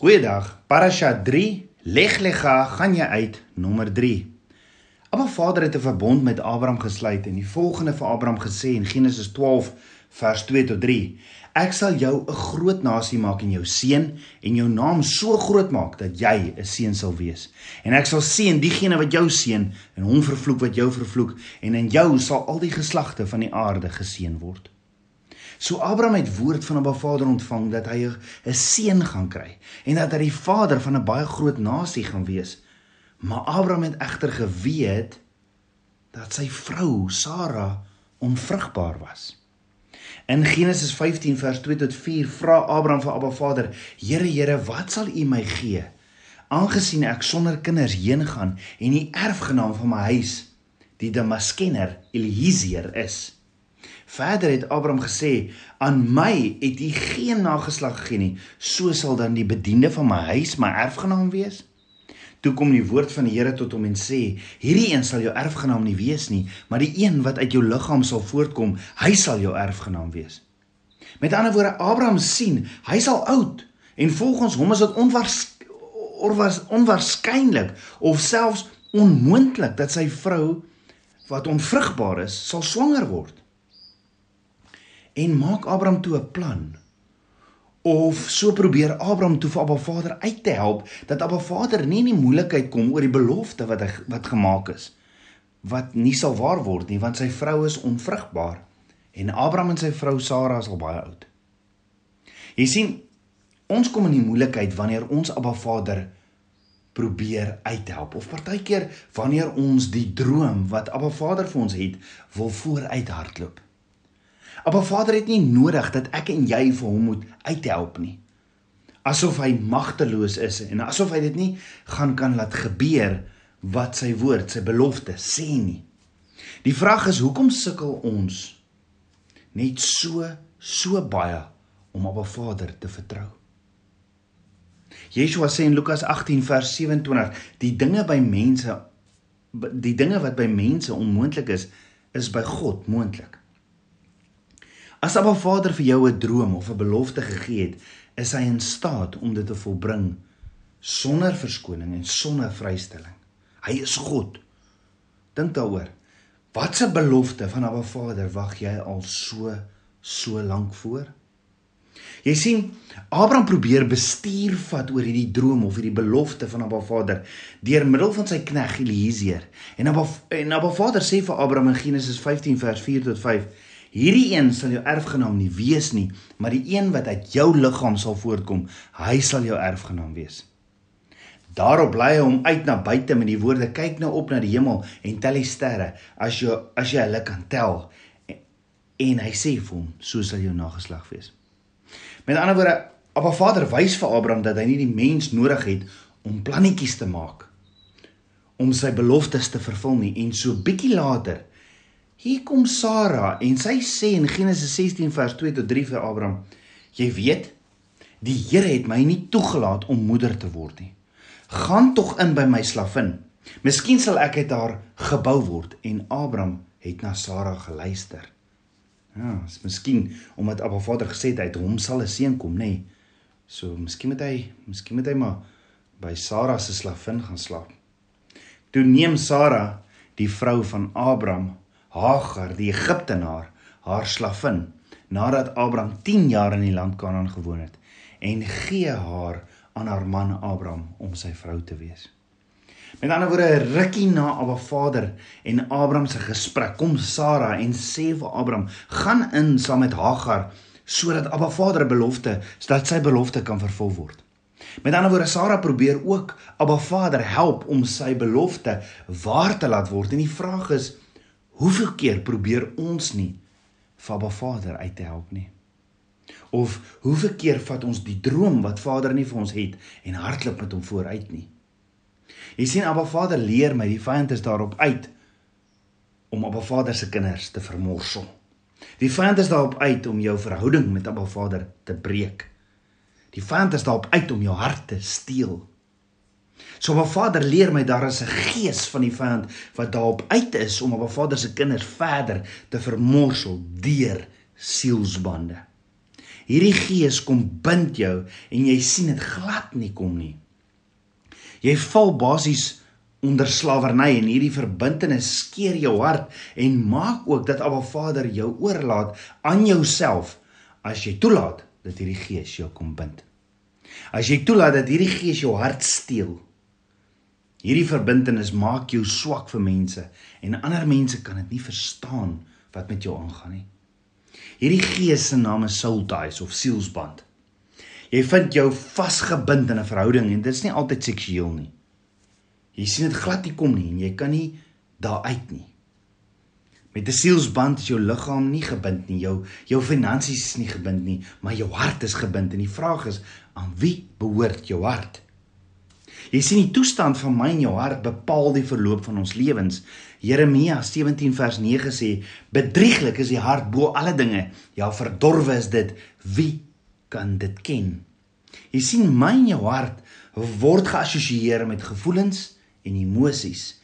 Goeiedag. Parasha 3, Leg Lega, gaan jy uit nommer 3. Abba Vader het 'n verbond met Abraham gesluit en die volgende vir Abraham gesê in Genesis 12 vers 2 tot 3. Ek sal jou 'n groot nasie maak en jou seën en jou naam so groot maak dat jy 'n seën sal wees. En ek sal seën diegene wat jou seën en hom vervloek wat jou vervloek en in jou sal al die geslagte van die aarde geseën word. So Abraham het woord van 'n Ba Vader ontvang dat hy 'n seun gaan kry en dat hy die vader van 'n baie groot nasie gaan wees. Maar Abraham het egter geweet dat sy vrou Sara onvrugbaar was. In Genesis 15 vers 2 tot 4 vra Abraham vir Abba Vader: "Here, Here, wat sal U my gee, aangesien ek sonder kinders heen gaan en die erfgenaam van my huis, die Damaskener Eliezer is?" Verder het Abraham gesê: "Aan my het U geen nageslag gegee nie, so sal dan die bediende van my huis my erfgenaam wees." Toe kom die woord van die Here tot hom en sê: "Hierdie een sal jou erfgenaam nie wees nie, maar die een wat uit jou liggaam sal voortkom, hy sal jou erfgenaam wees." Met ander woorde, Abraham sien, hy sal oud en volgens hom is dit onwaars onwaars onwaarskynlik of selfs onmoontlik dat sy vrou wat onvrugbaar is, sal swanger word en maak Abraham toe 'n plan. Of so probeer Abraham toe vir Abba Vader uit te help dat Abba Vader nie in die moeilikheid kom oor die belofte wat hy wat gemaak is wat nie sal waar word nie want sy vrou is onvrugbaar en Abraham en sy vrou Sara is al baie oud. Jy sien ons kom in die moeilikheid wanneer ons Abba Vader probeer uithelp of partykeer wanneer ons die droom wat Abba Vader vir ons het wil vooruit hardloop. Maar Vader het nie nodig dat ek en jy vir hom moet uithelp nie. Asof hy magteloos is en asof hy dit nie gaan kan laat gebeur wat sy woord, sy belofte sê nie. Die vraag is hoekom sukkel ons net so so baie om op 'n Vader te vertrou? Yeshua sê in Lukas 18 vers 27, die dinge by mense die dinge wat by mense onmoontlik is, is by God moontlik. As Abba Vader vir jou 'n droom of 'n belofte gegee het, is hy in staat om dit te volbring sonder verskoning en sonder vrystelling. Hy is God. Dink daaroor. Watse belofte van Abba Vader wag jy al so so lank voor? Jy sien, Abraham probeer bestuur vat oor hierdie droom of hierdie belofte van Abba Vader deur middel van sy knegg Eliezer. En Abba en Abba Vader sê vir Abraham in Genesis 15 vers 4 tot 5 Hierdie een sal jou erfgenaam nie wees nie, maar die een wat uit jou liggaam sal voortkom, hy sal jou erfgenaam wees. Daarop bly hy hom uit na buite met die woorde: "Kyk nou op na die hemel en tel die sterre, as jy as jy hulle kan tel." En hy sê vir hom: "So sal jou nageslag wees." Met ander woorde, Abba Vader wys vir Abraham dat hy nie die mens nodig het om plannetjies te maak om sy beloftes te vervul nie en so bietjie later Hier kom Sara en sy sê in Genesis 16 vers 2 tot 3 vir Abraham: "Jy weet, die Here het my nie toegelaat om moeder te word nie. Gaan tog in by my slavin. Miskien sal ek uit haar gebou word." En Abraham het na Sara geluister. Ja, is miskien omdat Abba Vader gesê het hom sal 'n seun kom, nê? Nee. So, miskien moet hy, miskien moet hy maar by Sara se slavin gaan slaap. Toe neem Sara, die vrou van Abraham, Hagar, die Egiptenaar, haar slavin, nadat Abraham 10 jaar in die land Kanaan gewoon het, en gee haar aan haar man Abraham om sy vrou te wees. Met ander woorde, rukkie na Abba Vader en Abraham se gesprek, kom Sara en sê vir Abraham: "Gaan in saam met Hagar sodat Abba Vader belofte, sodat sy belofte kan vervul word." Met ander woorde, Sara probeer ook Abba Vader help om sy belofte waar te laat word. En die vraag is, Hoeveel keer probeer ons nie Vader Vader uit te help nie? Of hoeveel keer vat ons die droom wat Vader nie vir ons het en hardloop met hom vooruit nie? Jy sien Abba Vader leer my die vyand is daarop uit om Abba Vader se kinders te vermorsel. Die vyand is daarop uit om jou verhouding met Abba Vader te breek. Die vyand is daarop uit om jou hart te steel. So my Vader leer my daar is 'n gees van die vyand wat daarop uit is om my Vader se kinders verder te vermorsel deur sielsbande. Hierdie gees kom bind jou en jy sien dit glad nie kom nie. Jy val basies onder slawerny en hierdie verbintenis skeer jou hart en maak ook dat Abba Vader jou oorlaat aan jouself as jy toelaat dat hierdie gees jou kom bind. As jy toelaat dat hierdie gees jou hart steel. Hierdie verbintenis maak jou swak vir mense en ander mense kan dit nie verstaan wat met jou aangaan nie. Hierdie gees se naam is soul ties of sielsband. Jy vind jou vasgebind in 'n verhouding en dit is nie altyd seksueel nie. Jy sien dit glad nie kom nie en jy kan nie daar uit nie. Met 'n sielsband is jou liggaam nie gebind nie, jou jou finansies is nie gebind nie, maar jou hart is gebind en die vraag is aan wie behoort jou hart? Jy sien die toestand van my en jou hart bepaal die verloop van ons lewens. Jeremia 17 vers 9 sê: "Bedrieglik is die hart bo alle dinge, ja verdorwe is dit. Wie kan dit ken?" Jy sien my en jou hart word geassosieer met gevoelens en emosies.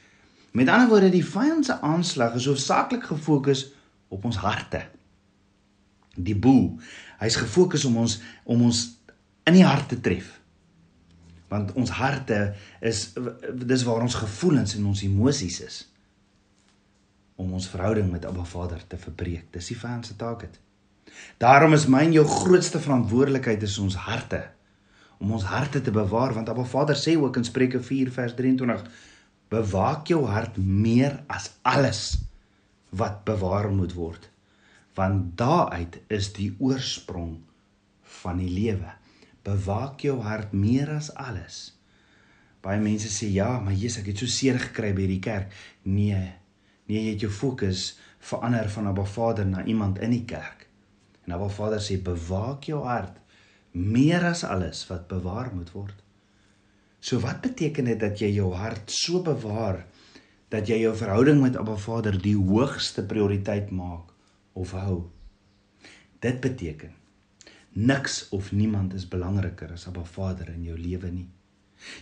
Met ander woorde, die vyand se aanslag is hoofsaaklik gefokus op ons harte. Die boel, hy's gefokus om ons om ons in die hart te tref want ons harte is dis waar ons gevoelens en ons emosies is om ons verhouding met Abba Vader te verbreek. Dis die vyand se taak dit. Daarom is myn jou grootste verantwoordelikheid is ons harte om ons harte te bewaar want Abba Vader sê ook in Spreuke 4 vers 23 bewaak jou hart meer as alles wat bewaar moet word want daaruit is die oorsprong van die lewe bewaak jou hart meer as alles. Baie mense sê ja, maar Jesus, ek het so seer gekry by die kerk. Nee. Nee, jy het jou fokus verander van Abba Vader na iemand in die kerk. En Abba Vader sê bewaak jou hart meer as alles wat bewaar moet word. So wat beteken dit dat jy jou hart so bewaar dat jy jou verhouding met Abba Vader die hoogste prioriteit maak of hou? Dit beteken Niks of niemand is belangriker as Abba Vader in jou lewe nie.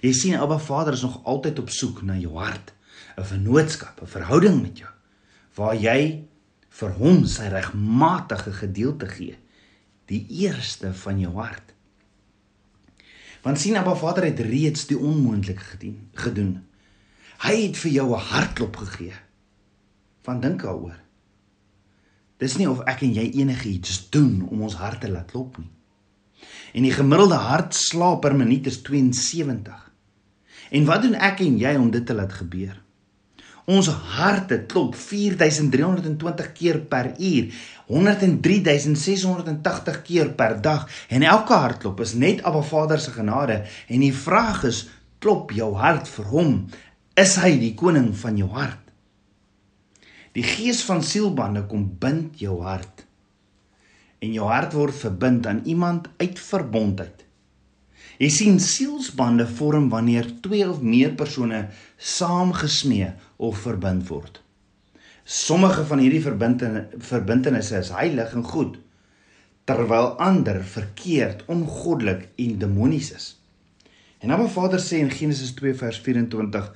Jy sien Abba Vader is nog altyd op soek na jou hart, 'n vennootskap, 'n verhouding met jou waar jy vir hom sy regmatige gedeelte gee, die eerste van jou hart. Want sien Abba Vader het reeds die onmoontlike gedoen. Hy het vir jou 'n hartklop gegee. Van dink daaroor. Dis nie of ek en jy enigiets doen om ons harte laat klop nie. En die gemiddelde hartslag per minuut is 72. En wat doen ek en jy om dit te laat gebeur? Ons harte klop 4320 keer per uur, 103680 keer per dag en elke hartklop is net Abba Vader se genade en die vraag is klop jou hart vir hom? Is hy die koning van jou hart? Die gees van sielbande kom bind jou hart. En jou hart word verbind aan iemand uit verbondheid. Jy sien sielsbande vorm wanneer twee of meer persone saamgesmee of verbind word. Sommige van hierdie verbintenisse is heilig en goed, terwyl ander verkeerd, ongoddelik en demonies is. En Abba Vader sê in Genesis 2 vers 24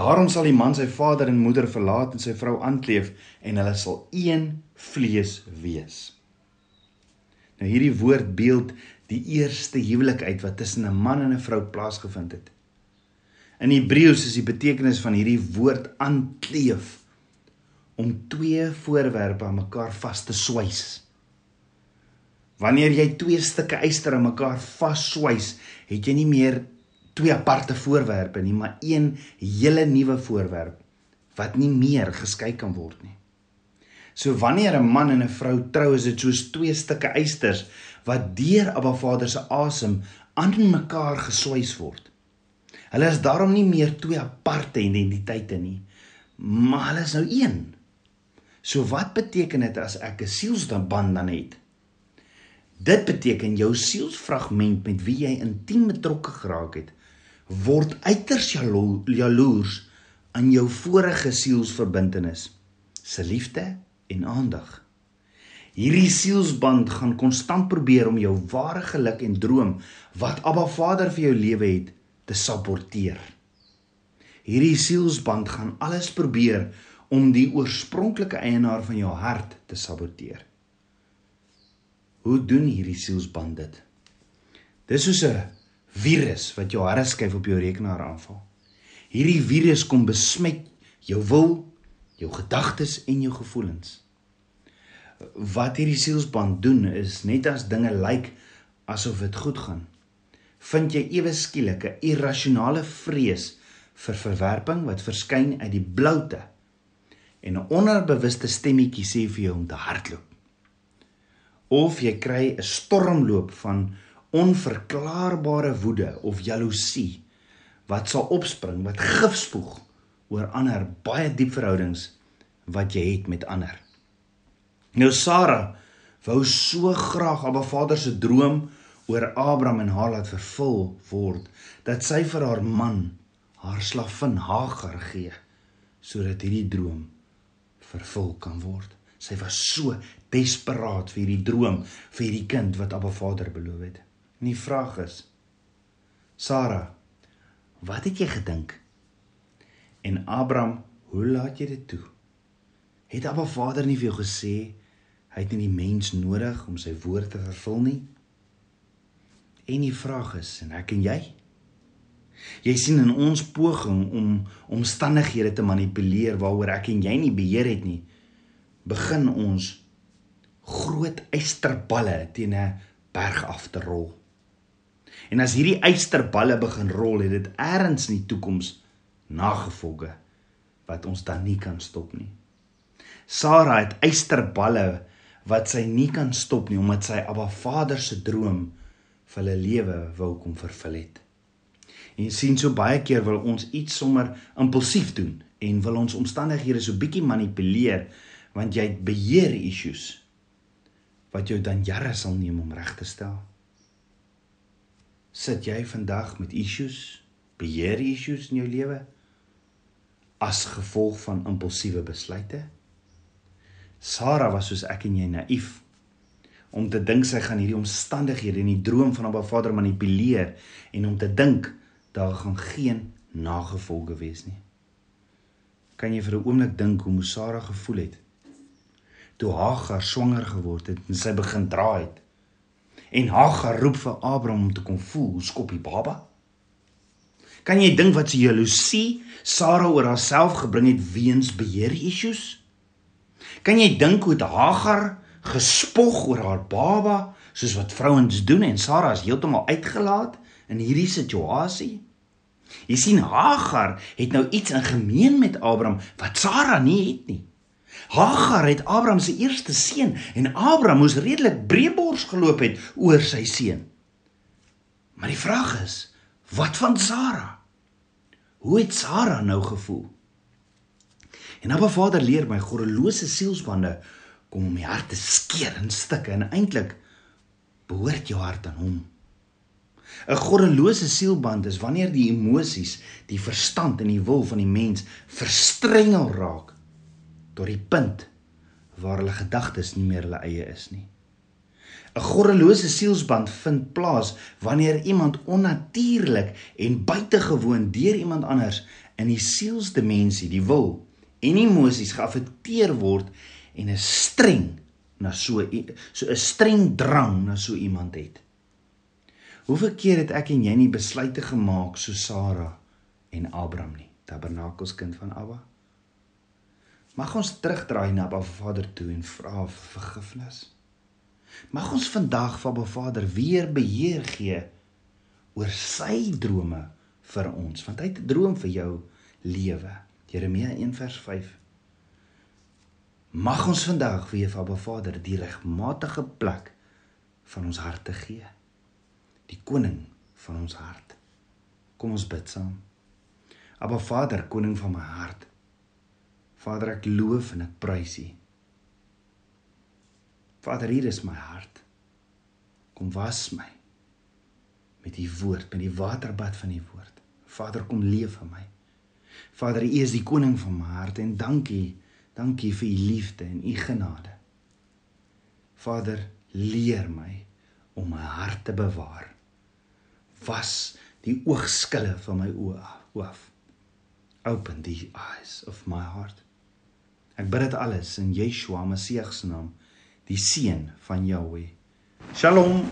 Daarom sal die man sy vader en moeder verlaat en sy vrou aankleef en hulle sal een vlees wees. Nou hierdie woord beeld die eerste huwelik uit wat tussen 'n man en 'n vrou plaasgevind het. In Hebreëus is die betekenis van hierdie woord aankleef om twee voorwerpe aan mekaar vas te swys. Wanneer jy twee stukke yster aan mekaar vasswys, het jy nie meer twee aparte voorwerpe nie, maar een hele nuwe voorwerp wat nie meer geskei kan word nie. So wanneer 'n man en 'n vrou trou, is dit soos twee stukke eisters wat deur Abba Vader se asem aan mekaar geswys word. Hulle is daarom nie meer twee aparte identiteite nie, maar hulle is nou een. So wat beteken dit as ek 'n sielsband dan het? Dit beteken jou sielsfragment met wie jy intiem betrokke geraak het, word uiters jalo jaloers aan jou vorige sielsverbintenis se liefde en aandag. Hierdie sielsband gaan konstant probeer om jou ware geluk en droom wat Abba Vader vir jou lewe het te saboteer. Hierdie sielsband gaan alles probeer om die oorspronklike eienaar van jou hart te saboteer. Hoe doen hierdie sielsband dit? Dis soos 'n virus wat jou harde skyf op jou rekenaar aanval. Hierdie virus kom besmet jou wil, jou gedagtes en jou gevoelens. Wat hierdie sielsband doen is net as dinge lyk asof dit goed gaan, vind jy ewe skielik 'n irrasionele vrees vir verwerping wat verskyn uit die bloute en 'n onderbewuste stemmetjie sê vir jou om te hardloop. Of jy kry 'n stormloop van onverklaarbare woede of jaloesie wat sal opspring wat gif spoeg oor ander baie diep verhoudings wat jy het met ander. Nou Sara wou so graag Abba Vader se droom oor Abraham en haar laat vervul word dat sy vir haar man haar slavin Hagar gee sodat hierdie droom vervul kan word. Sy was so desperaat vir hierdie droom, vir hierdie kind wat Abba Vader beloof het. En die vraag is: Sara, wat het jy gedink? En Abraham, hoe laat jy dit toe? Het Abba Vader nie vir jou gesê hy het nie die mens nodig om sy woord te vervul nie? En die vraag is, en ek en jy, Jy sien in ons poging om omstandighede te manipuleer waaroor ek en jy nie beheer het nie, begin ons groot eysterballe teen 'n berg af te rol. En as hierdie eysterballe begin rol, het dit eers in die toekoms nagevolge wat ons dan nie kan stop nie. Sara het eysterballe wat sy nie kan stop nie omdat sy Abba Vader se droom vir hulle lewe wou kom vervul het. En sien so baie keer wil ons iets sommer impulsief doen en wil ons omstandighede so bietjie manipuleer want jy het beheer issues wat jou dan jare sal neem om reg te stel. Sit jy vandag met issues, beheer issues in jou lewe as gevolg van impulsiewe besluite? Sara was soos ek en jy naïef om te dink sy gaan hierdie omstandighede en die droom van haar vader manipuleer en om te dink daar gaan geen nagevolge wees nie. Kan jy vir 'n oomblik dink hoe Mosara gevoel het toe Hagar swanger geword het en sy begin dra het? En Hagar roep vir Abraham om te kom voel hoe skop die baba? Kan jy dink wat se jaloesie Sara oor haarself gebring het weens beheer issues? Kan jy dink hoe Hagar gespog oor haar baba soos wat vrouens doen en Sara is heeltemal uitgelaat? in hierdie situasie? Jy sien Hagar het nou iets in gemeen met Abraham wat Sara nie het nie. Hagar het Abraham se eerste seun en Abraham moes redelik breëbors geloop het oor sy seun. Maar die vraag is, wat van Sara? Hoe het Sara nou gevoel? En Abba Vader leer my goddelose sielsbande kom om my hart te skeer in stukke en eintlik behoort jou hart aan hom. 'n Goddelose sielband is wanneer die emosies, die verstand en die wil van die mens verstrengel raak tot die punt waar hulle gedagtes nie meer hulle eie is nie. 'n Goddelose sielsband vind plaas wanneer iemand onnatuurlik en buitengewoon deur iemand anders in die sielsdimensie, die wil en emosies geaffekteer word en 'n streng na so so 'n streng drang na so iemand het. Hoeveel keer het ek en jy nie besluite gemaak so Sara en Abraham nie, Tabernakels kind van Abba? Mag ons terugdraai na Abba Vader toe en vra vir vergifnis. Mag ons vandag van Abba Vader weer beheer gee oor sy drome vir ons, want hy het 'n droom vir jou lewe. Jeremia 1 vers 5. Mag ons vandag weer van Abba Vader die regmatige plek van ons harte gee die koning van ons hart. Kom ons bid saam. Aba Vader, koning van my hart. Vader, ek loof en ek prys U. Vader, hier is my hart. Kom was my met U woord, met die waterbad van U woord. Vader, kom leef in my. Vader, U is die koning van my hart en dankie, dankie vir U liefde en U genade. Vader, leer my om my hart te bewaar was die oogskille van my oë af. Open the eyes of my heart. Ek bid dit alles in Yeshua Messie se naam, die seun van Jahweh. Shalom.